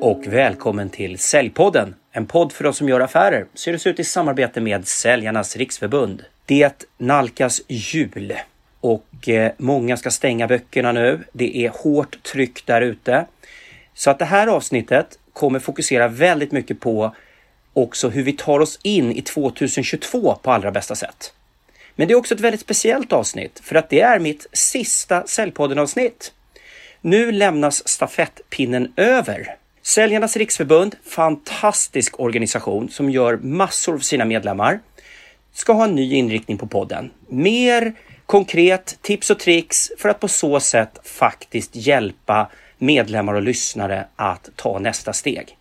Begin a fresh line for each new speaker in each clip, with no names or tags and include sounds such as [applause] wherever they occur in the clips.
och välkommen till Säljpodden. En podd för oss som gör affärer. Ser det ut i samarbete med Säljarnas Riksförbund. Det nalkas jul och eh, många ska stänga böckerna nu. Det är hårt tryck där ute. Så att det här avsnittet kommer fokusera väldigt mycket på också hur vi tar oss in i 2022 på allra bästa sätt. Men det är också ett väldigt speciellt avsnitt för att det är mitt sista Säljpodden avsnitt. Nu lämnas stafettpinnen över. Säljarnas riksförbund, fantastisk organisation som gör massor för sina medlemmar, ska ha en ny inriktning på podden. Mer konkret tips och tricks för att på så sätt faktiskt hjälpa medlemmar och lyssnare att ta nästa steg.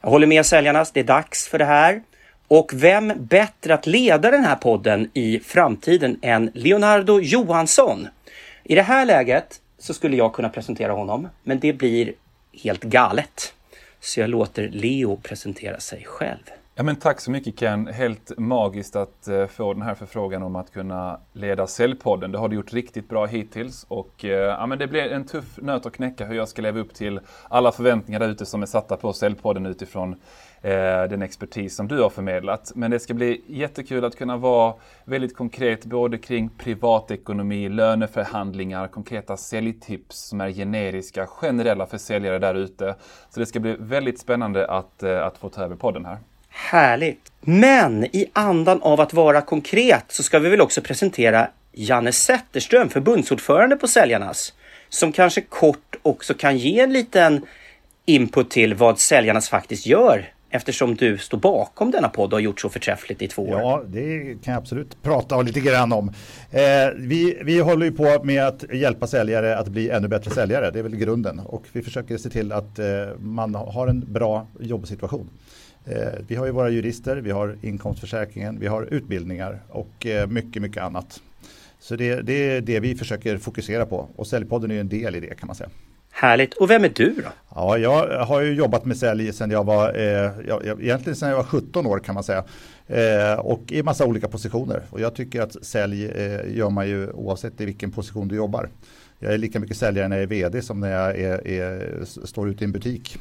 Jag håller med säljarnas, det är dags för det här. Och vem bättre att leda den här podden i framtiden än Leonardo Johansson? I det här läget så skulle jag kunna presentera honom, men det blir helt galet. Så jag låter Leo presentera sig själv.
Ja, men tack så mycket Ken. Helt magiskt att eh, få den här förfrågan om att kunna leda Säljpodden. Det har du gjort riktigt bra hittills och eh, ja, men det blir en tuff nöt att knäcka hur jag ska leva upp till alla förväntningar där ute som är satta på Säljpodden utifrån Eh, den expertis som du har förmedlat. Men det ska bli jättekul att kunna vara väldigt konkret både kring privatekonomi, löneförhandlingar, konkreta säljtips som är generiska, generella för säljare där ute. Så det ska bli väldigt spännande att, eh, att få ta över podden här.
Härligt! Men i andan av att vara konkret så ska vi väl också presentera Janne Zetterström, förbundsordförande på Säljarnas, som kanske kort också kan ge en liten input till vad Säljarnas faktiskt gör eftersom du står bakom denna podd och har gjort så förträffligt i två år.
Ja, det kan jag absolut prata lite grann om. Eh, vi, vi håller ju på med att hjälpa säljare att bli ännu bättre säljare. Det är väl grunden och vi försöker se till att eh, man har en bra jobbsituation. Eh, vi har ju våra jurister, vi har inkomstförsäkringen, vi har utbildningar och eh, mycket, mycket annat. Så det, det är det vi försöker fokusera på och Säljpodden är en del i det kan man säga.
Härligt. Och vem är du då?
Ja, jag har ju jobbat med sälj sedan jag var, eh, jag, egentligen sedan jag var 17 år kan man säga. Eh, och i massa olika positioner. Och jag tycker att sälj eh, gör man ju oavsett i vilken position du jobbar. Jag är lika mycket säljare när jag är vd som när jag är, är, står ute i en butik.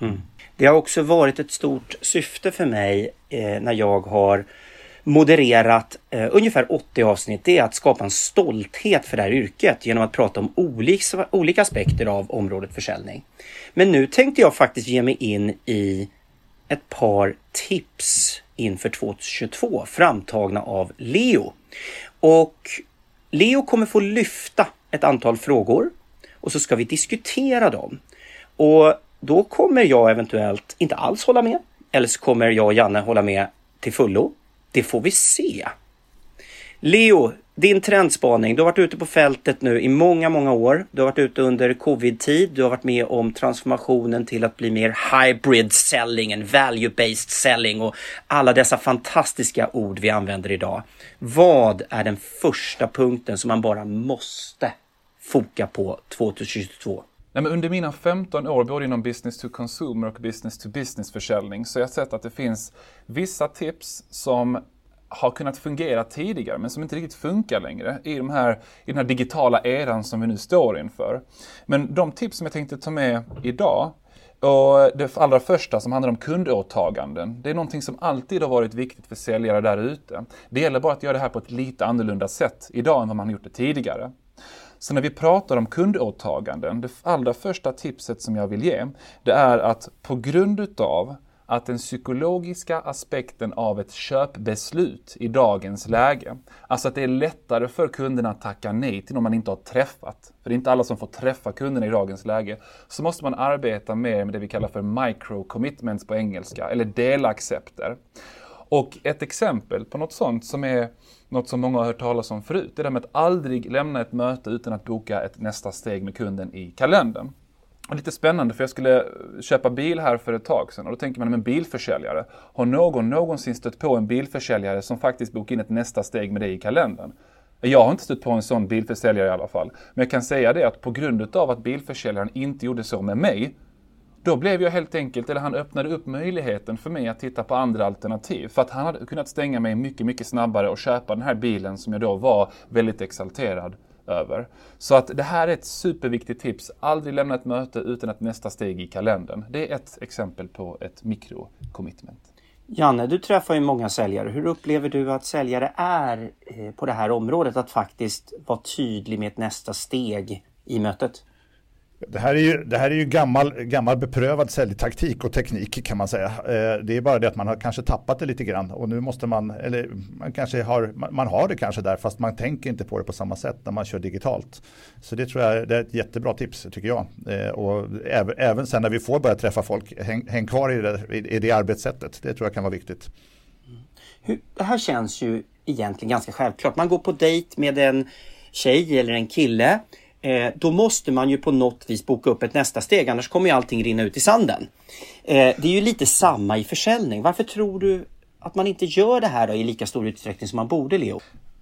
Mm. Det har också varit ett stort syfte för mig eh, när jag har modererat eh, ungefär 80 avsnitt, det är att skapa en stolthet för det här yrket genom att prata om olika, olika aspekter av området försäljning. Men nu tänkte jag faktiskt ge mig in i ett par tips inför 2022 framtagna av Leo. Och Leo kommer få lyfta ett antal frågor och så ska vi diskutera dem. Och då kommer jag eventuellt inte alls hålla med eller så kommer jag och Janne hålla med till fullo. Det får vi se. Leo, din trendspaning. Du har varit ute på fältet nu i många, många år. Du har varit ute under covid-tid. Du har varit med om transformationen till att bli mer hybrid selling, en value-based selling och alla dessa fantastiska ord vi använder idag. Vad är den första punkten som man bara måste foka på 2022?
Nej, men under mina 15 år, både inom business to consumer och business to business försäljning, så har jag sett att det finns vissa tips som har kunnat fungera tidigare men som inte riktigt funkar längre i, de här, i den här digitala eran som vi nu står inför. Men de tips som jag tänkte ta med idag och det allra första som handlar om kundåtaganden. Det är någonting som alltid har varit viktigt för säljare där ute. Det gäller bara att göra det här på ett lite annorlunda sätt idag än vad man har gjort det tidigare. Så när vi pratar om kundåtaganden, det allra första tipset som jag vill ge, det är att på grund utav att den psykologiska aspekten av ett köpbeslut i dagens läge, alltså att det är lättare för kunderna att tacka nej till någon man inte har träffat, för det är inte alla som får träffa kunderna i dagens läge, så måste man arbeta mer med det vi kallar för micro commitments på engelska, eller delaccepter. Och ett exempel på något sånt som är något som många har hört talas om förut, det är det med att aldrig lämna ett möte utan att boka ett nästa steg med kunden i kalendern. Och lite spännande för jag skulle köpa bil här för ett tag sedan och då tänker man, en bilförsäljare, har någon någonsin stött på en bilförsäljare som faktiskt bokar in ett nästa steg med dig i kalendern? Jag har inte stött på en sån bilförsäljare i alla fall. Men jag kan säga det att på grund av att bilförsäljaren inte gjorde så med mig då blev jag helt enkelt, eller han öppnade upp möjligheten för mig att titta på andra alternativ. För att han hade kunnat stänga mig mycket, mycket snabbare och köpa den här bilen som jag då var väldigt exalterad över. Så att det här är ett superviktigt tips. Aldrig lämna ett möte utan ett nästa steg i kalendern. Det är ett exempel på ett mikrocommitment.
Janne, du träffar ju många säljare. Hur upplever du att säljare är eh, på det här området? Att faktiskt vara tydlig med ett nästa steg i mötet?
Det här är ju, det här är ju gammal, gammal beprövad säljtaktik och teknik kan man säga. Eh, det är bara det att man har kanske tappat det lite grann och nu måste man, eller man kanske har, man har det kanske där fast man tänker inte på det på samma sätt när man kör digitalt. Så det tror jag det är ett jättebra tips tycker jag. Eh, och även, även sen när vi får börja träffa folk, häng, häng kvar i det, i det arbetssättet. Det tror jag kan vara viktigt.
Mm. Det här känns ju egentligen ganska självklart. Man går på dejt med en tjej eller en kille eh, då måste man ju på något vis boka upp ett nästa steg, annars kommer ju allting rinna ut i sanden. Eh, det är ju lite samma i försäljning. Varför tror du att man inte gör det här då, i lika stor utsträckning som man borde, Leo?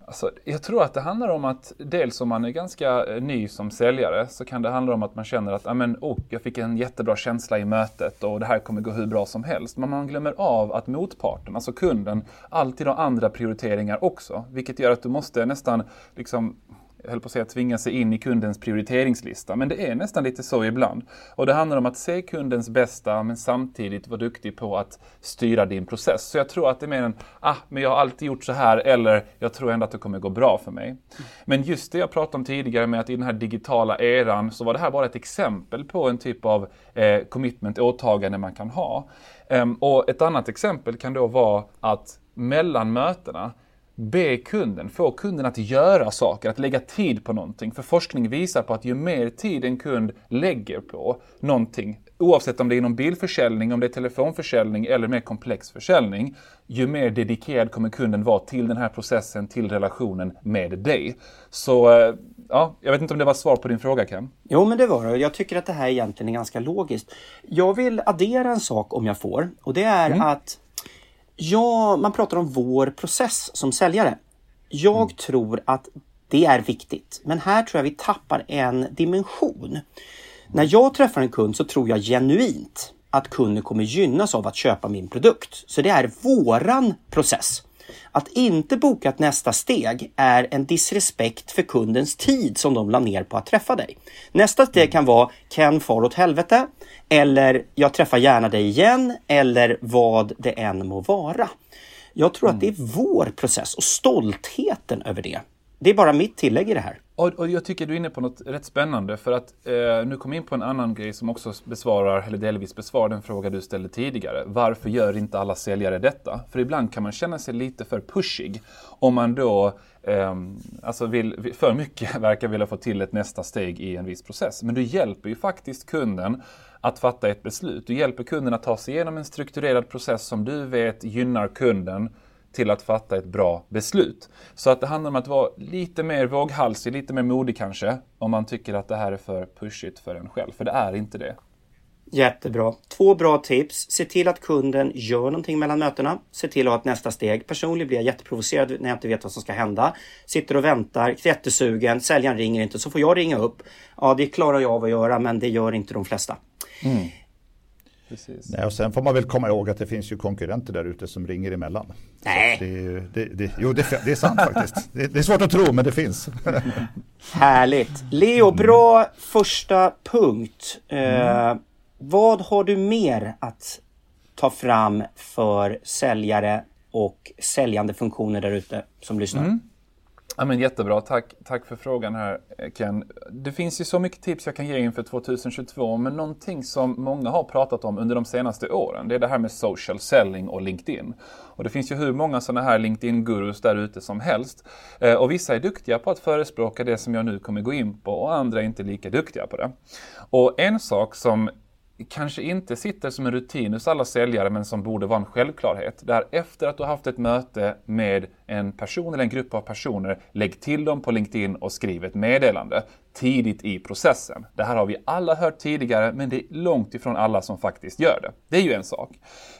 Alltså, jag tror att det handlar om att dels om man är ganska eh, ny som säljare så kan det handla om att man känner att oh, jag fick en jättebra känsla i mötet och det här kommer gå hur bra som helst. Men man glömmer av att motparten, alltså kunden, alltid har andra prioriteringar också. Vilket gör att du måste nästan liksom jag höll på att säga tvinga sig in i kundens prioriteringslista, men det är nästan lite så ibland. Och det handlar om att se kundens bästa men samtidigt vara duktig på att styra din process. Så jag tror att det är mer en, ah, men jag har alltid gjort så här eller jag tror ändå att det kommer gå bra för mig. Men just det jag pratade om tidigare med att i den här digitala eran så var det här bara ett exempel på en typ av eh, commitment, åtagande man kan ha. Ehm, och ett annat exempel kan då vara att mellan mötena be kunden, få kunden att göra saker, att lägga tid på någonting. För forskning visar på att ju mer tid en kund lägger på någonting, oavsett om det är inom bilförsäljning, om det är telefonförsäljning eller mer komplex försäljning, ju mer dedikerad kommer kunden vara till den här processen, till relationen med dig. Så eh, ja, jag vet inte om det var svar på din fråga Ken?
Jo, men det var det. Jag tycker att det här egentligen är ganska logiskt. Jag vill addera en sak om jag får och det är mm. att Ja, man pratar om vår process som säljare. Jag mm. tror att det är viktigt, men här tror jag vi tappar en dimension. När jag träffar en kund så tror jag genuint att kunden kommer gynnas av att köpa min produkt. Så det är våran process. Att inte boka ett nästa steg är en disrespekt för kundens tid som de la ner på att träffa dig. Nästa steg kan vara Ken far åt helvete eller jag träffar gärna dig igen eller vad det än må vara. Jag tror mm. att det är vår process och stoltheten över det. Det är bara mitt tillägg i det här.
Och, och jag tycker du är inne på något rätt spännande för att eh, nu kom jag in på en annan grej som också besvarar, eller delvis besvarar den fråga du ställde tidigare. Varför gör inte alla säljare detta? För ibland kan man känna sig lite för pushig om man då eh, alltså vill, för mycket [laughs] verkar vilja få till ett nästa steg i en viss process. Men du hjälper ju faktiskt kunden att fatta ett beslut. Du hjälper kunden att ta sig igenom en strukturerad process som du vet gynnar kunden till att fatta ett bra beslut. Så att det handlar om att vara lite mer våghalsig, lite mer modig kanske, om man tycker att det här är för pushigt för en själv, för det är inte det.
Jättebra. Två bra tips. Se till att kunden gör någonting mellan mötena. Se till att ha ett nästa steg. Personligen blir jag jätteprovocerad när jag inte vet vad som ska hända. Sitter och väntar, jättesugen, säljaren ringer inte, så får jag ringa upp. Ja, det klarar jag av att göra, men det gör inte de flesta. Mm.
Precis. Nej, och sen får man väl komma ihåg att det finns ju konkurrenter där ute som ringer emellan.
Nej.
Det, det, det, jo, det, det är sant faktiskt. Det, det, är svårt att tro, men det finns.
Härligt. Leo, bra första punkt. Mm. Eh, vad har du mer att ta fram för säljare och säljande funktioner där ute som lyssnar? Mm.
Ja, men jättebra, tack, tack för frågan här Ken. Det finns ju så mycket tips jag kan ge inför 2022 men någonting som många har pratat om under de senaste åren det är det här med social selling och LinkedIn. Och det finns ju hur många sådana här LinkedIn-gurus där ute som helst. Eh, och vissa är duktiga på att förespråka det som jag nu kommer gå in på och andra är inte lika duktiga på det. Och en sak som kanske inte sitter som en rutin hos alla säljare men som borde vara en självklarhet. Där efter att du har haft ett möte med en person eller en grupp av personer, lägg till dem på LinkedIn och skriv ett meddelande tidigt i processen. Det här har vi alla hört tidigare men det är långt ifrån alla som faktiskt gör det. Det är ju en sak.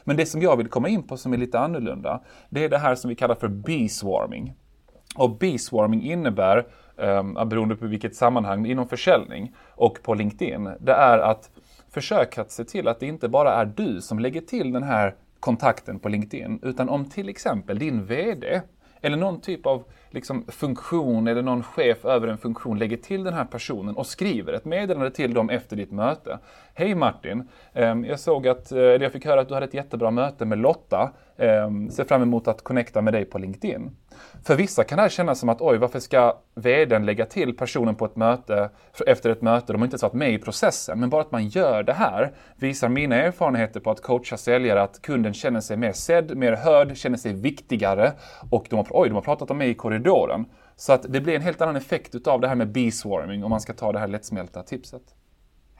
Men det som jag vill komma in på som är lite annorlunda, det är det här som vi kallar för B-swarming. Och B-swarming innebär, eh, beroende på vilket sammanhang, inom försäljning och på LinkedIn, det är att försök att se till att det inte bara är du som lägger till den här kontakten på LinkedIn, utan om till exempel din VD eller någon typ av liksom, funktion eller någon chef över en funktion lägger till den här personen och skriver ett meddelande till dem efter ditt möte. Hej Martin, ehm, jag såg att, eh, eller jag fick höra att du hade ett jättebra möte med Lotta. Ehm, ser fram emot att connecta med dig på LinkedIn. För vissa kan det här kännas som att oj, varför ska vdn lägga till personen på ett möte efter ett möte? De har inte ens varit med i processen. Men bara att man gör det här visar mina erfarenheter på att coacha säljare att kunden känner sig mer sedd, mer hörd, känner sig viktigare och de har, oj, de har pratat om mig i korridoren. Så att det blir en helt annan effekt utav det här med B-swarming om man ska ta det här lättsmälta tipset.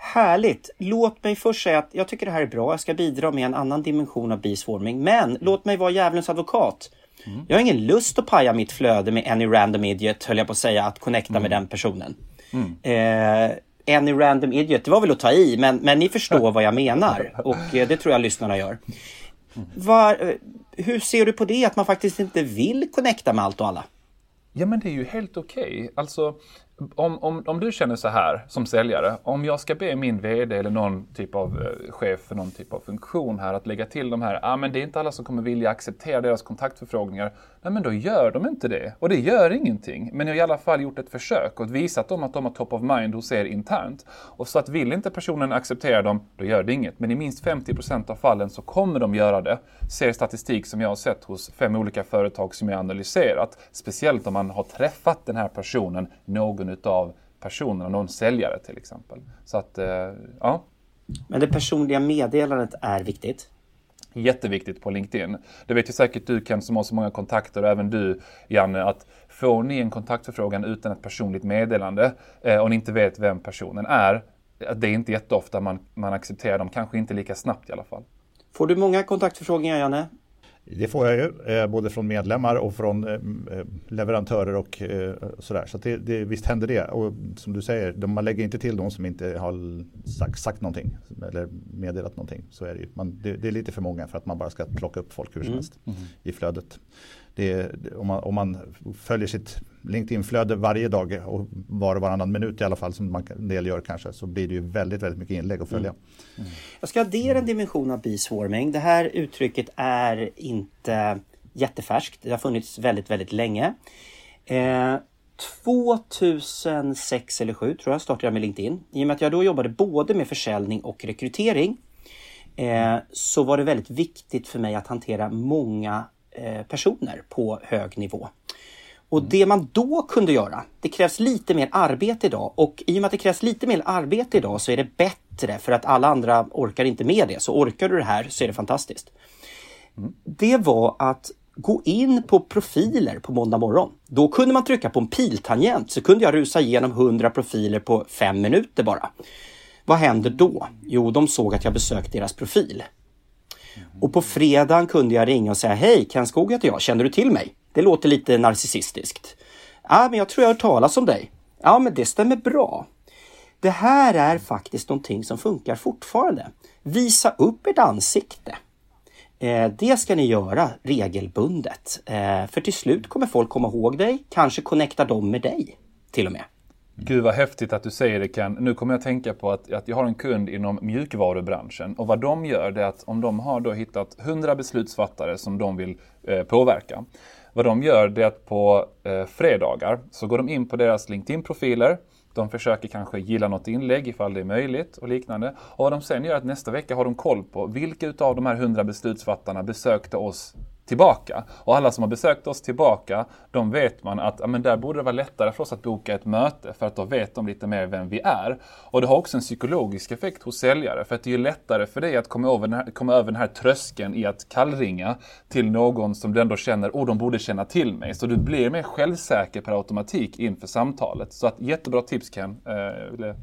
Härligt! Låt mig först säga att jag tycker det här är bra. Jag ska bidra med en annan dimension av B-swarming. Men låt mig vara djävulens advokat. Mm. Jag har ingen lust att paja mitt flöde med any random idiot, höll jag på att säga, att connecta mm. med den personen. Mm. Eh, any random idiot, det var väl att ta i, men, men ni förstår vad jag menar. Och eh, det tror jag lyssnarna gör. Var, eh, hur ser du på det, att man faktiskt inte vill connecta med allt och alla?
Ja men det är ju helt okej. Okay. Alltså, om, om, om du känner så här som säljare, om jag ska be min VD eller någon typ av eh, chef för någon typ av funktion här att lägga till de här, ja ah, men det är inte alla som kommer vilja acceptera deras kontaktförfrågningar. Nej men då gör de inte det. Och det gör ingenting. Men jag har i alla fall gjort ett försök och visat dem att de har top of mind hos er internt. Och så att vill inte personen acceptera dem, då gör det inget. Men i minst 50% av fallen så kommer de göra det. Ser statistik som jag har sett hos fem olika företag som jag analyserat. Speciellt om man har träffat den här personen någon utav personerna, någon säljare till exempel. Så att, eh, ja.
Men det personliga meddelandet är viktigt?
Jätteviktigt på LinkedIn. Det vet ju säkert du Ken som har så många kontakter och även du Janne att får ni en kontaktförfrågan utan ett personligt meddelande eh, och ni inte vet vem personen är, eh, det är inte jätteofta man, man accepterar dem, kanske inte lika snabbt i alla fall.
Får du många kontaktförfrågningar Janne?
Det får jag ju, eh, både från medlemmar och från eh, eh, leverantörer och sådär. Så det, det, visst händer det. Och som du säger, man lägger inte till de som inte har sagt, sagt någonting eller meddelat någonting. Så är det, ju. Man, det, det, är lite för många för att man bara ska plocka upp folk hur som mm. helst mm. i flödet det, om, man, om man följer sitt LinkedIn-flöde varje dag och var och varannan minut i alla fall som man, en del gör kanske så blir det ju väldigt, väldigt mycket inlägg att följa. Mm.
Mm. Jag ska addera en dimension av biswarming. Det här uttrycket är inte jättefärskt. Det har funnits väldigt, väldigt länge. Eh, 2006 eller 2007 tror jag startade jag med LinkedIn. I och med att jag då jobbade både med försäljning och rekrytering eh, så var det väldigt viktigt för mig att hantera många Eh, personer på hög nivå. Och det man då kunde göra, det krävs lite mer arbete idag och i och med att det krävs lite mer arbete idag så är det bättre för att alla andra orkar inte med det. Så orkar du det här så är det fantastiskt. Det var att gå in på profiler på måndag morgon. Då kunde man trycka på en piltangent så kunde jag rusa igenom 100 profiler på fem minuter bara. Vad händer då? Jo, de såg att jag besökt deras profil. Mm. Och på fredagen kunde jag ringa och säga Hej, Ken Skog heter jag. Känner du till mig? Det låter lite narcissistiskt. Ja, men jag tror jag har hört talas om dig. Ja, men det stämmer bra. Det här är faktiskt någonting som funkar fortfarande. Visa upp ert ansikte. Eh, det ska ni göra regelbundet. Eh, för till slut kommer folk komma ihåg dig, kanske connecta dem med dig till och med.
Gud vad häftigt att du säger det Ken. Nu kommer jag att tänka på att, att jag har en kund inom mjukvarubranschen och vad de gör det är att om de har då hittat 100 beslutsfattare som de vill eh, påverka. Vad de gör det är att på eh, fredagar så går de in på deras LinkedIn-profiler de försöker kanske gilla något inlägg ifall det är möjligt och liknande. Och vad de sen gör är att nästa vecka har de koll på vilka av de här 100 beslutsfattarna besökte oss tillbaka. Och alla som har besökt oss tillbaka, de vet man att ja, men där borde det vara lättare för oss att boka ett möte för att då vet de lite mer vem vi är. Och det har också en psykologisk effekt hos säljare för att det är lättare för dig att komma över den här, komma över den här tröskeln i att kallringa till någon som du ändå känner, oh de borde känna till mig. Så du blir mer självsäker per automatik inför samtalet. Så att jättebra tips Ken. Eh,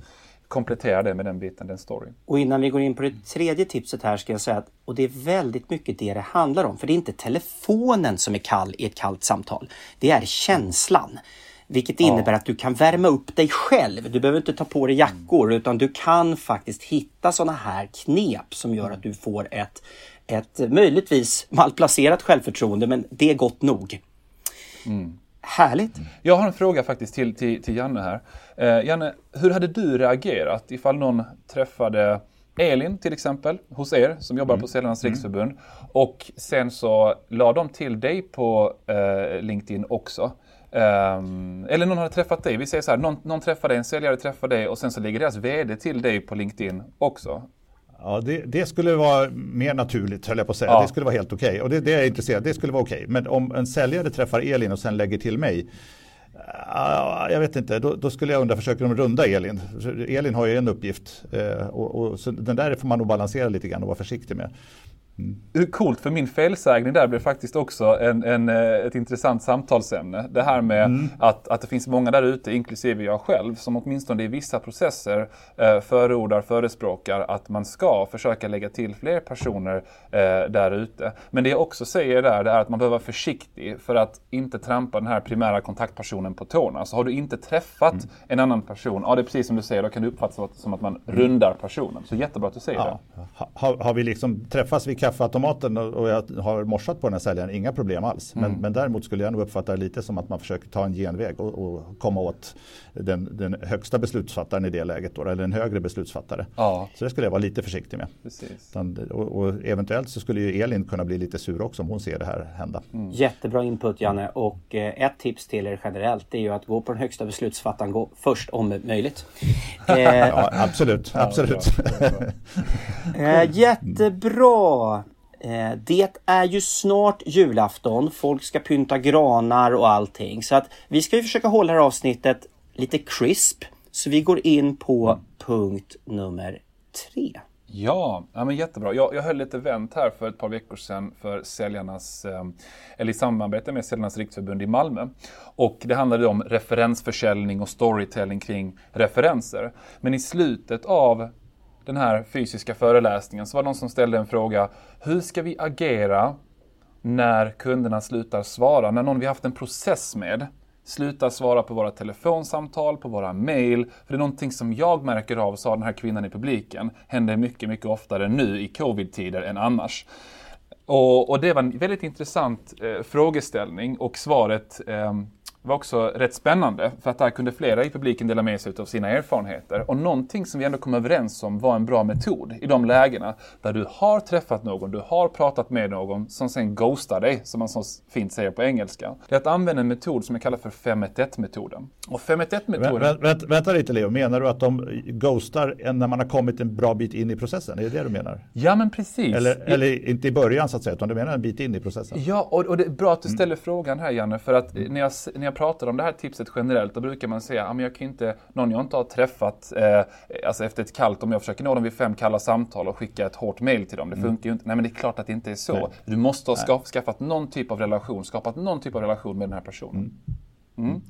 komplettera det med den biten, den storyn.
Och innan vi går in på det tredje tipset här ska jag säga att, och det är väldigt mycket det det handlar om, för det är inte telefonen som är kall i ett kallt samtal. Det är känslan. Vilket innebär ja. att du kan värma upp dig själv. Du behöver inte ta på dig jackor utan du kan faktiskt hitta sådana här knep som gör att du får ett, ett möjligtvis malplacerat självförtroende men det är gott nog. Mm. Härligt!
Jag har en fråga faktiskt till, till, till Janne här. Eh, Janne, hur hade du reagerat ifall någon träffade Elin till exempel, hos er som jobbar mm. på Säljarnas mm. Riksförbund. Och sen så la de till dig på eh, LinkedIn också. Um, eller någon hade träffat dig. Vi säger så här, någon, någon träffar dig, en säljare träffar dig och sen så lägger deras VD till dig på LinkedIn också.
Ja, det, det, skulle vara mer naturligt, höll jag på att säga. Ja. Det skulle vara helt okej. Okay. Och det, det är jag intresserad det skulle vara okej. Okay. Men om en säljare träffar Elin och sen lägger till mig, jag vet inte, då, då, skulle jag undra, försöker de runda Elin? Elin har ju en uppgift eh, och, och, så den där får man nog balansera lite grann och vara försiktig med.
Mm. Coolt, för min felsägning där blev faktiskt också en, en, eh, ett intressant samtalsämne. Det här med mm. att, att det finns många där ute, inklusive jag själv, som åtminstone i vissa processer eh, förordar, förespråkar att man ska försöka lägga till fler personer eh, där ute. Men det jag också säger där, det är att man behöver vara försiktig för att inte trampa den här primära kontaktpersonen på tårna. Så har du inte träffat mm. en annan person, ja det är precis som du säger, då kan det uppfattas som att man rundar personen. Så jättebra att du säger ja. det.
Har, har vi liksom träffats vid kaffeautomaten och jag har morsat på den här säljaren, inga problem alls. Men, mm. men däremot skulle jag nog uppfatta det lite som att man försöker ta en genväg och, och komma åt den, den, högsta beslutsfattaren i det läget, då, eller en högre beslutsfattare. Ja. Så det skulle jag vara lite försiktig med. Och, och, eventuellt så skulle ju Elin kunna bli lite sur också om hon ser det här hända.
Mm. Jättebra input Janne och eh, ett tips till er generellt är ju att gå på den högsta beslutsfattaren gå först om möjligt. [laughs]
Eh, ja, absolut, absolut. Ja, bra, bra,
bra. eh, jättebra! Eh, det är ju snart julafton. Folk ska pynta granar och allting. Så att vi ska ju försöka hålla det här avsnittet lite crisp. Så vi går in på punkt nummer tre.
Ja, ja men jättebra. Jag, jag höll ett event här för ett par veckor sedan för säljarnas, eh, eller i samarbete med Säljarnas riksförbund i Malmö. Och det handlade om referensförsäljning och storytelling kring referenser. Men i slutet av den här fysiska föreläsningen så var det någon som ställde en fråga. Hur ska vi agera när kunderna slutar svara? När någon vi haft en process med slutar svara på våra telefonsamtal, på våra mail. För det är någonting som jag märker av, sa den här kvinnan i publiken, händer mycket, mycket oftare nu i covid-tider än annars. Och, och, det var en väldigt intressant eh, frågeställning och svaret eh, var också rätt spännande för att där kunde flera i publiken dela med sig av sina erfarenheter. Och någonting som vi ändå kom överens om var en bra metod i de lägena där du har träffat någon, du har pratat med någon som sen ghostar dig, som man så fint säger på engelska. Det är att använda en metod som jag kallar för 511-metoden. Och 511-metoden...
Vä vänta, vänta lite Leo, menar du att de ghostar när man har kommit en bra bit in i processen? Är det det du menar?
Ja, men precis.
Eller, eller inte i början så att säga, utan du menar en bit in i processen?
Ja, och, och det är bra att du ställer mm. frågan här Janne, för att när jag, när jag pratar om det här tipset generellt, då brukar man säga att jag kan inte, någon jag inte har träffat, eh, alltså efter ett kallt, om jag försöker nå dem vid fem kalla samtal och skicka ett hårt mail till dem. Det mm. funkar ju inte. Nej men det är klart att det inte är så. Nej. Du måste ha ska, skaffat någon typ av relation, skapat någon typ av relation med den här personen. Mm. Mm.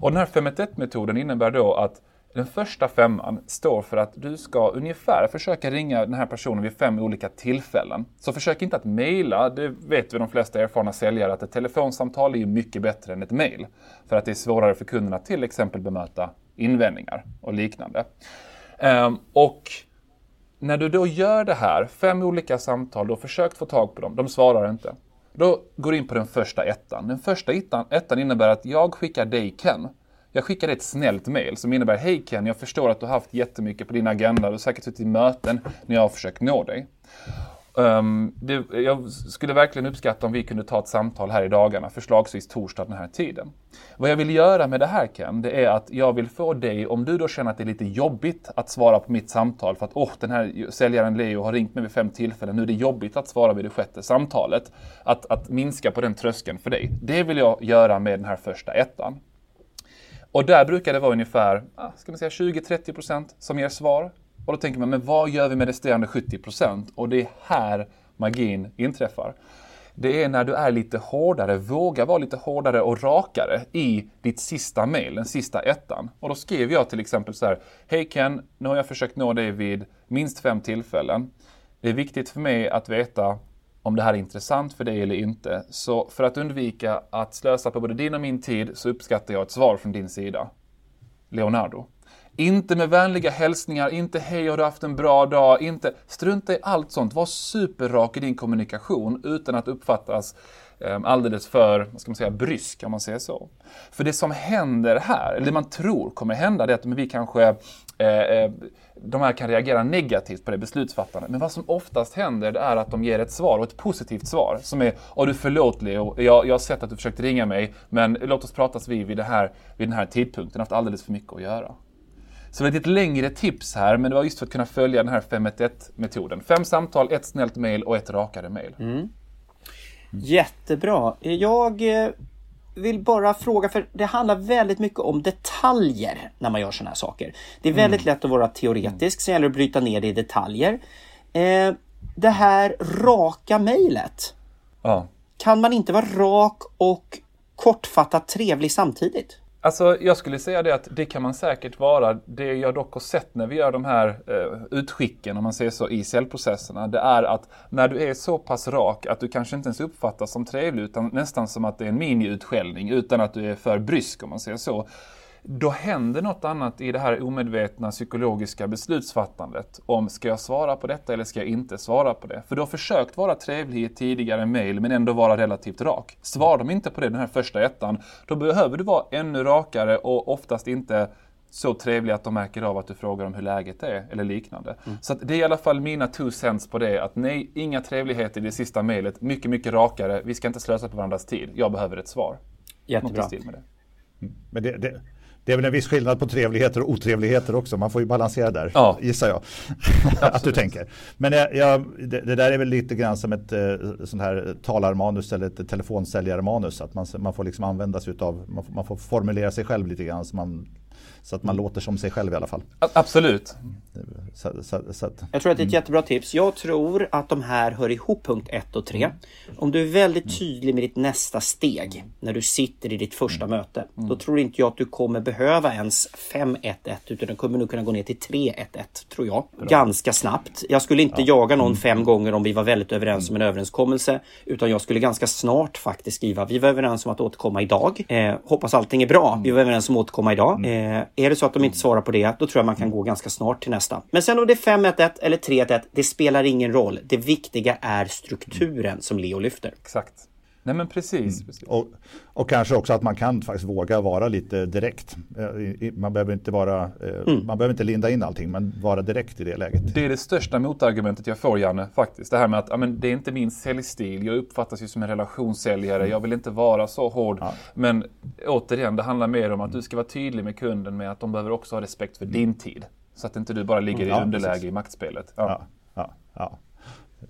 Och den här 511-metoden innebär då att den första femman står för att du ska ungefär försöka ringa den här personen vid fem olika tillfällen. Så försök inte att mejla, det vet vi de flesta erfarna säljare att ett telefonsamtal är ju mycket bättre än ett mejl. För att det är svårare för kunderna att till exempel bemöta invändningar och liknande. Ehm, och när du då gör det här, fem olika samtal, du har försökt få tag på dem, de svarar inte. Då går du in på den första ettan. Den första ettan innebär att jag skickar dig Ken jag skickade ett snällt mail som innebär Hej Ken, jag förstår att du har haft jättemycket på din agenda. Du har säkert suttit i möten när jag har försökt nå dig. Um, det, jag skulle verkligen uppskatta om vi kunde ta ett samtal här i dagarna, förslagsvis torsdag den här tiden. Vad jag vill göra med det här Ken, det är att jag vill få dig, om du då känner att det är lite jobbigt att svara på mitt samtal för att åh, oh, den här säljaren Leo har ringt mig vid fem tillfällen, nu är det jobbigt att svara vid det sjätte samtalet. Att, att minska på den tröskeln för dig. Det vill jag göra med den här första ettan. Och där brukar det vara ungefär ska man säga 20-30% som ger svar. Och då tänker man, men vad gör vi med resterande 70%? Och det är här magin inträffar. Det är när du är lite hårdare, vågar vara lite hårdare och rakare i ditt sista mail, den sista ettan. Och då skrev jag till exempel så här, Hej Ken, nu har jag försökt nå dig vid minst fem tillfällen. Det är viktigt för mig att veta om det här är intressant för dig eller inte. Så för att undvika att slösa på både din och min tid så uppskattar jag ett svar från din sida. Leonardo. Inte med vänliga hälsningar, inte hej har du haft en bra dag, inte strunta i allt sånt. Var superrak i din kommunikation utan att uppfattas Ehm, alldeles för, vad ska man säga, brysk om man säger så. För det som händer här, eller det man tror kommer hända, det är att vi kanske eh, eh de här kan reagera negativt på det beslutsfattandet. Men vad som oftast händer det är att de ger ett svar, och ett positivt svar, som är Åh du förlåt Leo, jag, jag har sett att du försökte ringa mig, men låt oss pratas vid vid, det här, vid den här tidpunkten, jag har haft alldeles för mycket att göra. Så det är ett längre tips här, men det var just för att kunna följa den här 511-metoden. Fem samtal, ett snällt mail och ett rakare mail. Mm.
Jättebra. Jag eh, vill bara fråga, för det handlar väldigt mycket om detaljer när man gör sådana här saker. Det är väldigt mm. lätt att vara teoretisk, sen gäller det att bryta ner det i detaljer. Eh, det här raka mejlet. Ja. Kan man inte vara rak och kortfattat trevlig samtidigt?
Alltså, jag skulle säga det att det kan man säkert vara. Det jag dock har sett när vi gör de här eh, utskicken, om man säger så, i cellprocesserna, det är att när du är så pass rak att du kanske inte ens uppfattas som trevlig, utan nästan som att det är en miniutskällning utan att du är för brysk, om man säger så då händer något annat i det här omedvetna psykologiska beslutsfattandet. Om ska jag svara på detta eller ska jag inte svara på det? För du har försökt vara trevlig i tidigare mail men ändå vara relativt rak. Svarar de inte på det den här första ettan, då behöver du vara ännu rakare och oftast inte så trevlig att de märker av att du frågar om hur läget är eller liknande. Mm. Så det är i alla fall mina two cents på det. Att nej, inga trevligheter i det sista mejlet. Mycket, mycket rakare. Vi ska inte slösa på varandras tid. Jag behöver ett svar.
Jättebra. Med det.
Mm. Men det, det, det är väl en viss skillnad på trevligheter och otrevligheter också. Man får ju balansera där, ja. gissar jag. [laughs] att du tänker. Men jag, jag, det, det, där är väl lite grann som ett eh, sånt här talarmanus eller ett telefonsäljarmanus. Att man, man får liksom använda sig av, man får, man får formulera sig själv lite grann så, man, så att man låter som sig själv i alla fall.
Absolut.
Så, så, så att, jag tror att det är ett jättebra tips. Jag tror att de här hör ihop punkt 1 och 3. Om du är väldigt tydlig med ditt nästa steg när du sitter i ditt första mm. möte. Då tror inte jag att du kommer behöva ens 5-1-1 utan du kommer nog kunna gå ner till 3-1-1 tror jag. Bra. Ganska snabbt. Jag skulle inte ja. jaga någon mm. fem gånger om vi var väldigt överens om en överenskommelse. Utan jag skulle ganska snart faktiskt skriva vi var överens om att återkomma idag. Eh, hoppas allting är bra. Vi var överens om att återkomma idag. Eh, är det så att de inte svarar på det, då tror jag man kan gå ganska snart till nästa. Men sen om det är 5-1-1 eller 3-1, det spelar ingen roll. Det viktiga är strukturen som Leo lyfter.
Exakt. Nej men precis. Mm. precis.
Och, och, kanske också att man kan faktiskt våga vara lite direkt. Eh, man behöver inte vara, eh, mm. man behöver inte linda in allting, men vara direkt i det läget.
Det är det största motargumentet jag får Janne, faktiskt. Det här med att amen, det är inte min säljstil, jag uppfattas ju som en relationssäljare, mm. jag vill inte vara så hård. Ja. Men återigen, det handlar mer om att du ska vara tydlig med kunden med att de behöver också ha respekt för din tid. Så att inte du bara ligger i underläge precis. i maktspelet.
Ja. Ja, ja,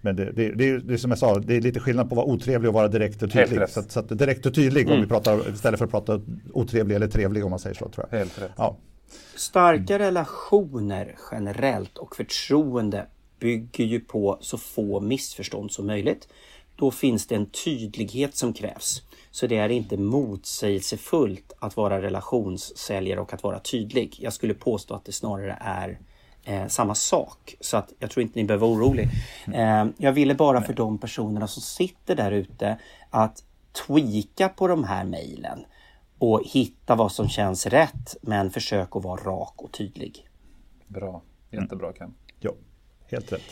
Men det, det, det, det är som jag sa, det är lite skillnad på att vara otrevlig och vara direkt och tydlig. Så, så att direkt och tydlig mm. om vi pratar, istället för att prata otrevlig eller trevlig om man säger så. Tror jag.
Helt rätt.
Ja.
Starka relationer generellt och förtroende bygger ju på så få missförstånd som möjligt. Då finns det en tydlighet som krävs. Så det är inte motsägelsefullt att vara relationssäljare och att vara tydlig. Jag skulle påstå att det snarare är eh, samma sak. Så att jag tror inte ni behöver vara orolig. Eh, jag ville bara för de personerna som sitter där ute att tweaka på de här mejlen och hitta vad som känns rätt men försök att vara rak och tydlig.
Bra, jättebra Ken.
Ja, helt rätt.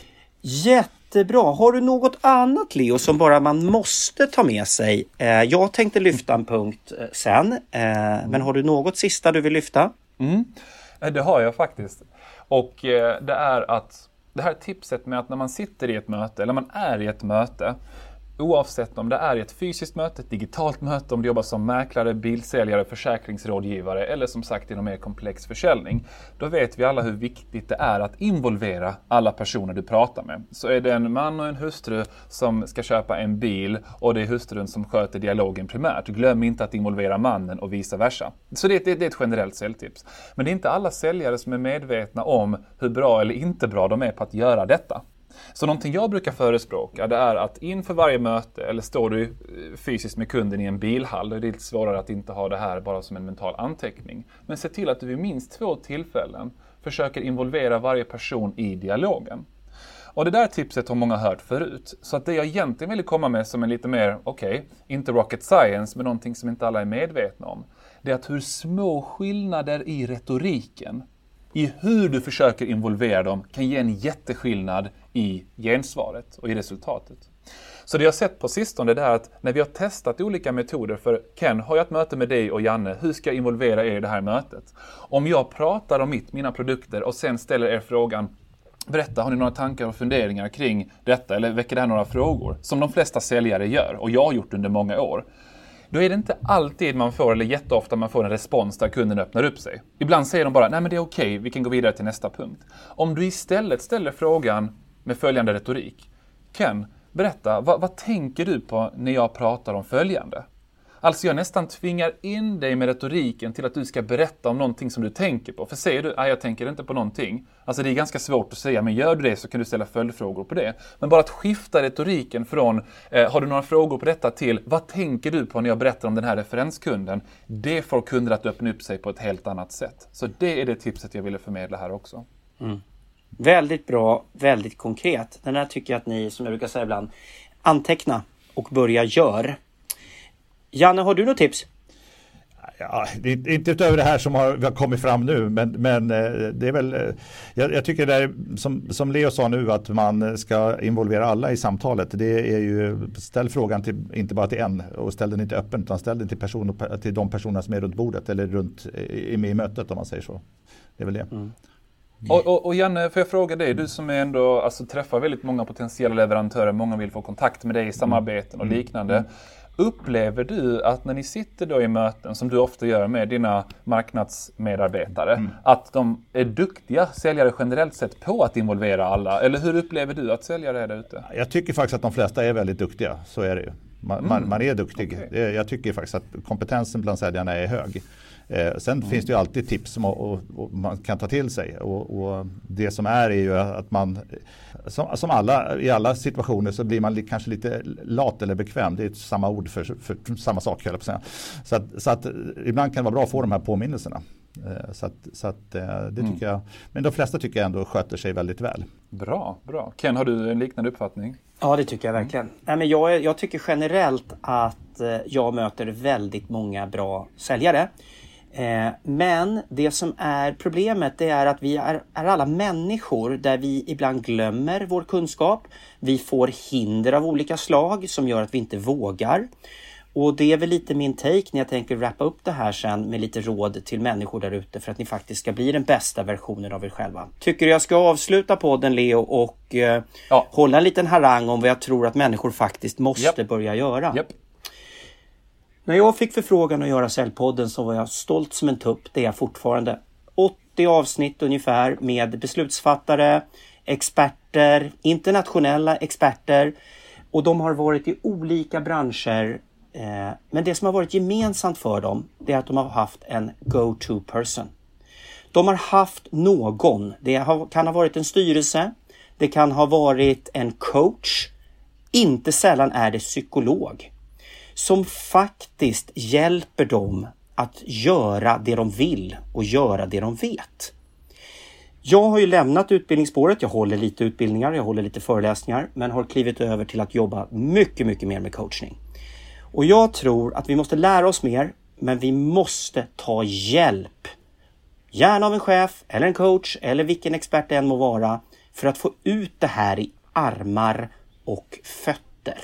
Jättebra. Har du något annat Leo som bara man måste ta med sig? Eh, jag tänkte lyfta en punkt eh, sen, eh, men har du något sista du vill lyfta?
Mm. Det har jag faktiskt. Och eh, det är att det här tipset med att när man sitter i ett möte eller man är i ett möte Oavsett om det är ett fysiskt möte, ett digitalt möte, om du jobbar som mäklare, bilsäljare, försäkringsrådgivare eller som sagt inom mer komplex försäljning. Då vet vi alla hur viktigt det är att involvera alla personer du pratar med. Så är det en man och en hustru som ska köpa en bil och det är hustrun som sköter dialogen primärt. Glöm inte att involvera mannen och vice versa. Så det, det, det är ett generellt säljtips. Men det är inte alla säljare som är medvetna om hur bra eller inte bra de är på att göra detta. Så någonting jag brukar förespråka det är att inför varje möte, eller står du eh, fysiskt med kunden i en bilhall, då är det lite svårare att inte ha det här bara som en mental anteckning. Men se till att du vid minst två tillfällen försöker involvera varje person i dialogen. Och det där tipset har många hört förut. Så att det jag egentligen ville komma med som en lite mer, okej, okay, inte rocket science, men någonting som inte alla är medvetna om. Det är att hur små skillnader i retoriken i hur du försöker involvera dem kan ge en jätteskillnad i gensvaret och i resultatet. Så det jag har sett på sistone det är att när vi har testat olika metoder för Ken, har jag ett möte med dig och Janne, hur ska jag involvera er i det här mötet? Om jag pratar om mitt, mina produkter och sen ställer er frågan Berätta, har ni några tankar och funderingar kring detta eller väcker det här några frågor? Som de flesta säljare gör och jag har gjort under många år. Då är det inte alltid man får, eller jätteofta man får en respons där kunden öppnar upp sig. Ibland säger de bara, nej men det är okej, okay, vi kan gå vidare till nästa punkt. Om du istället ställer frågan med följande retorik. Ken, berätta, vad, vad tänker du på när jag pratar om följande? Alltså jag nästan tvingar in dig med retoriken till att du ska berätta om någonting som du tänker på. För säger du att jag tänker inte på någonting, alltså det är ganska svårt att säga, men gör du det så kan du ställa följdfrågor på det. Men bara att skifta retoriken från eh, har du några frågor på detta till vad tänker du på när jag berättar om den här referenskunden? Det får kunder att öppna upp sig på ett helt annat sätt. Så det är det tipset jag ville förmedla här också.
Mm. Väldigt bra, väldigt konkret. Den här tycker jag att ni, som jag brukar säga ibland, anteckna och börja gör. Janne, har du något tips?
Ja, inte utöver det här som har, har kommit fram nu, men, men eh, det är väl, eh, jag, jag, tycker det är som, som Leo sa nu att man ska involvera alla i samtalet. Det är ju, ställ frågan till, inte bara till en och ställ den inte öppen utan ställ den till, person, till de personer som är runt bordet eller runt i, i mötet om man säger så. Det är väl det. Mm.
Och, och, och, Janne, får jag fråga dig, du som är ändå alltså, träffar väldigt många potentiella leverantörer, många vill få kontakt med dig i samarbeten och mm. liknande. Mm. Upplever du att när ni sitter då i möten, som du ofta gör med dina marknadsmedarbetare, mm. att de är duktiga säljare generellt sett på att involvera alla? Eller hur upplever du att säljare är där ute?
Jag tycker faktiskt att de flesta är väldigt duktiga, så är det ju. Man, mm. man, man är duktig. Okay. Jag tycker faktiskt att kompetensen bland säljarna är hög. Eh, sen mm. finns det ju alltid tips som och, och man kan ta till sig. Och, och, det som är är ju att man, som, som, alla, i alla situationer så blir man li, kanske lite lat eller bekväm. Det är samma ord för, för samma sak, jag på säga. Så, att, så att ibland kan det vara bra att få de här påminnelserna. Eh, så att, så att eh, det tycker mm. jag, men de flesta tycker jag ändå sköter sig väldigt väl.
Bra, bra. Ken, har du en liknande uppfattning?
Ja, det tycker jag verkligen. Mm. Nej, men jag, jag tycker generellt att jag möter väldigt många bra säljare. Eh, men det som är problemet det är att vi är, är, alla människor där vi ibland glömmer vår kunskap. Vi får hinder av olika slag som gör att vi inte vågar. Och det är väl lite min take när jag tänker wrappa upp det här sen med lite råd till människor där ute för att ni faktiskt ska bli den bästa versionen av er själva. Tycker du jag ska avsluta podden Leo och eh, ja. hålla en liten harang om vad jag tror att människor faktiskt måste yep. börja göra.
Yep.
När jag fick förfrågan att göra Säljpodden så var jag stolt som en tupp, det är jag fortfarande. 80 avsnitt ungefär med beslutsfattare, experter, internationella experter och de har varit i olika branscher. Eh, men det som har varit gemensamt för dem, det är att de har haft en go-to person. De har haft någon, det kan ha varit en styrelse, det kan ha varit en coach, inte sällan är det psykolog som faktiskt hjälper dem att göra det de vill och göra det de vet. Jag har ju lämnat utbildningsspåret. Jag håller lite utbildningar, jag håller lite föreläsningar, men har klivit över till att jobba mycket, mycket mer med coachning. Och jag tror att vi måste lära oss mer, men vi måste ta hjälp. Gärna av en chef eller en coach eller vilken expert det än må vara för att få ut det här i armar och fötter.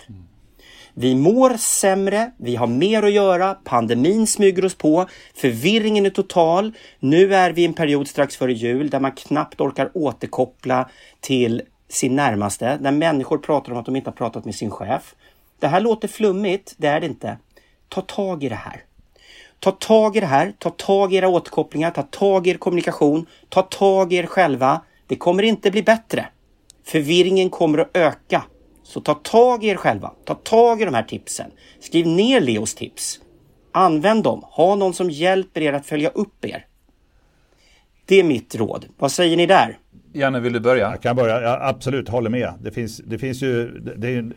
Vi mår sämre, vi har mer att göra, pandemin smyger oss på, förvirringen är total. Nu är vi i en period strax före jul där man knappt orkar återkoppla till sin närmaste, där människor pratar om att de inte har pratat med sin chef. Det här låter flummigt, det är det inte. Ta tag i det här. Ta tag i det här, ta tag i era återkopplingar, ta tag i er kommunikation, ta tag i er själva. Det kommer inte bli bättre. Förvirringen kommer att öka. Så ta tag i er själva. Ta tag i de här tipsen. Skriv ner Leos tips. Använd dem. Ha någon som hjälper er att följa upp er. Det är mitt råd. Vad säger ni där?
Janne, vill du börja?
Jag kan börja. Jag absolut, håller med. Det finns, det finns ju, det är en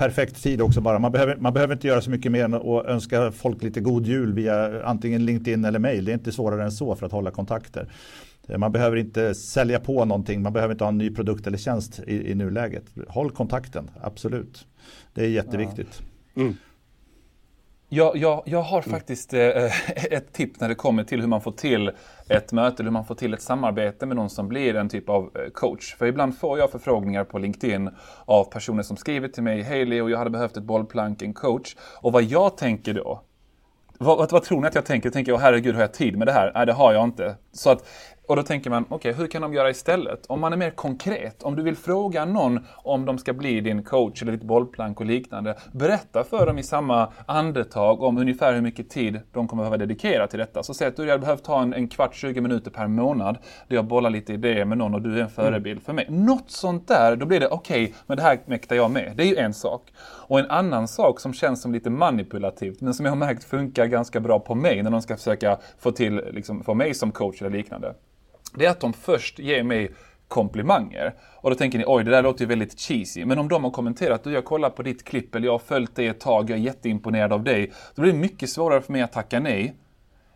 perfekt tid också bara. Man behöver, man behöver inte göra så mycket mer än att önska folk lite god jul via antingen LinkedIn eller mail. Det är inte svårare än så för att hålla kontakter. Eh, man behöver inte sälja på någonting, man behöver inte ha en ny produkt eller tjänst i, i nuläget. Håll kontakten, absolut. Det är jätteviktigt. Ja. Mm.
Jag, jag, jag har faktiskt eh, [laughs] ett tips när det kommer till hur man får till ett möte, hur man får till ett samarbete med någon som blir en typ av eh, coach. För ibland får jag förfrågningar på LinkedIn av personer som skriver till mig, hej Leo, jag hade behövt ett bollplank, en coach. Och vad jag tänker då, vad, vad, vad tror ni att jag tänker? Jag tänker, oh, herregud, har jag tid med det här? Nej, det har jag inte. Så att och då tänker man, okej, okay, hur kan de göra istället? Om man är mer konkret, om du vill fråga någon om de ska bli din coach eller ditt bollplank och liknande, berätta för dem i samma andetag om ungefär hur mycket tid de kommer behöva dedikera till detta. Så säg att du hade behövt ha en, en kvart, 20 minuter per månad där jag bollar lite idéer med någon och du är en förebild mm. för mig. Något sånt där, då blir det okej, okay, men det här mäktar jag med. Det är ju en sak. Och en annan sak som känns som lite manipulativt, men som jag har märkt funkar ganska bra på mig när de ska försöka få till, liksom, få mig som coach eller liknande det är att de först ger mig komplimanger. Och då tänker ni, oj det där låter ju väldigt cheesy. Men om de har kommenterat, du jag kollar på ditt klipp eller jag har följt dig ett tag, jag är jätteimponerad av dig. Då blir det mycket svårare för mig att tacka nej.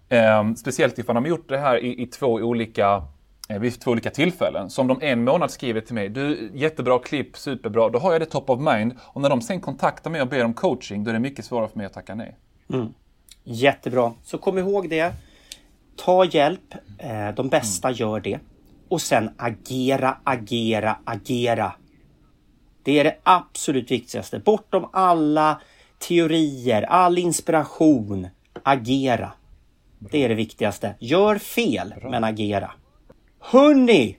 Eh, speciellt ifall de har gjort det här i, i två olika eh, vid två olika tillfällen. Så om de en månad skriver till mig, du jättebra klipp, superbra, då har jag det top of mind. Och när de sen kontaktar mig och ber om coaching, då är det mycket svårare för mig att tacka nej.
Mm. Jättebra. Så kom ihåg det. Ta hjälp. Eh, de bästa mm. gör det. Och sen agera, agera, agera. Det är det absolut viktigaste. Bortom alla teorier, all inspiration. Agera. Det är det viktigaste. Gör fel, men agera. Hörni!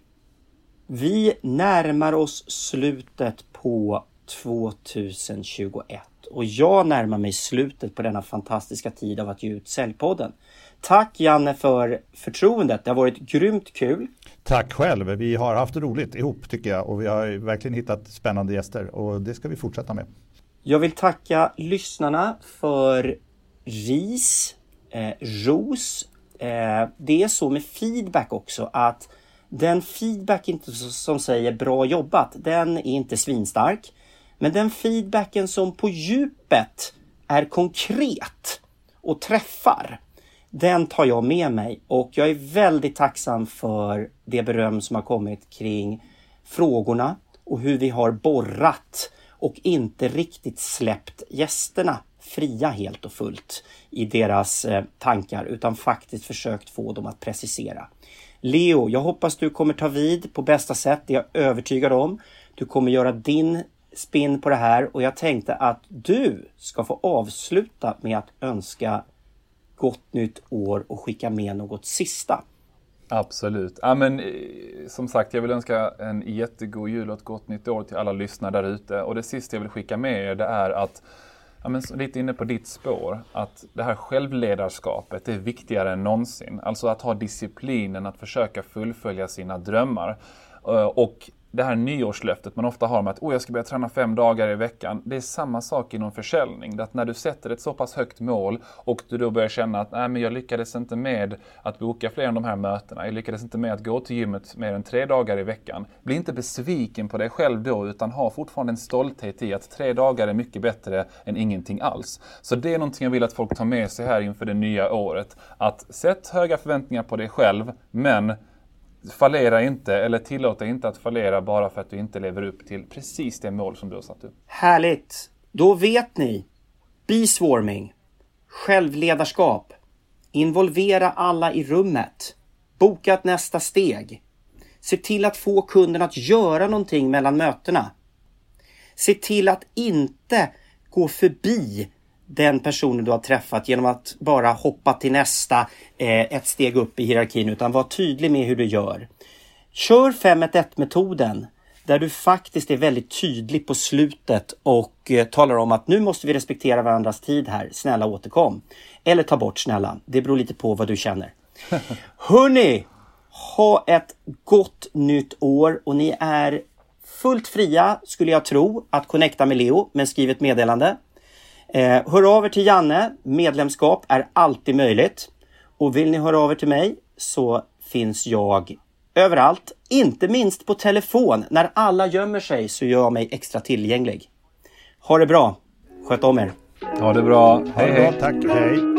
Vi närmar oss slutet på 2021 och jag närmar mig slutet på denna fantastiska tid av att ge ut Säljpodden. Tack Janne för förtroendet. Det har varit grymt kul.
Tack själv. Vi har haft roligt ihop tycker jag och vi har verkligen hittat spännande gäster och det ska vi fortsätta med.
Jag vill tacka lyssnarna för ris, eh, ros. Eh, det är så med feedback också att den feedback inte som säger bra jobbat, den är inte svinstark. Men den feedbacken som på djupet är konkret och träffar, den tar jag med mig och jag är väldigt tacksam för det beröm som har kommit kring frågorna och hur vi har borrat och inte riktigt släppt gästerna fria helt och fullt i deras eh, tankar utan faktiskt försökt få dem att precisera. Leo, jag hoppas du kommer ta vid på bästa sätt, det är jag övertygad om. Du kommer göra din spinn på det här och jag tänkte att du ska få avsluta med att önska gott nytt år och skicka med något sista.
Absolut. Ja, men, eh, som sagt, jag vill önska en jättegod jul och ett gott nytt år till alla lyssnare där ute. Och det sista jag vill skicka med er det är att, ja, men, lite inne på ditt spår, att det här självledarskapet är viktigare än någonsin. Alltså att ha disciplinen att försöka fullfölja sina drömmar. Eh, och det här nyårslöftet man ofta har med att oh, jag ska börja träna fem dagar i veckan. Det är samma sak inom försäljning. Att när du sätter ett så pass högt mål och du då börjar känna att Nej, men jag lyckades inte med att boka fler än de här mötena. Jag lyckades inte med att gå till gymmet mer än tre dagar i veckan. Bli inte besviken på dig själv då utan ha fortfarande en stolthet i att tre dagar är mycket bättre än ingenting alls. Så det är någonting jag vill att folk tar med sig här inför det nya året. Att sätt höga förväntningar på dig själv men fallera inte eller tillåt dig inte att fallera bara för att du inte lever upp till precis det mål som du har satt upp.
Härligt! Då vet ni. Be-swarming. Självledarskap. Involvera alla i rummet. Boka ett nästa steg. Se till att få kunden att göra någonting mellan mötena. Se till att inte gå förbi den personen du har träffat genom att bara hoppa till nästa eh, ett steg upp i hierarkin utan var tydlig med hur du gör. Kör 5-1-1 metoden där du faktiskt är väldigt tydlig på slutet och eh, talar om att nu måste vi respektera varandras tid här. Snälla återkom. Eller ta bort snälla. Det beror lite på vad du känner. [laughs] Hörni! Ha ett gott nytt år och ni är fullt fria skulle jag tro att connecta med Leo men skriv ett meddelande. Eh, hör av er till Janne. Medlemskap är alltid möjligt. Och vill ni höra av er till mig så finns jag överallt. Inte minst på telefon. När alla gömmer sig så gör jag mig extra tillgänglig. Ha det bra. Sköt om er.
Ha det bra.
Hej, hej. Tack. Hej.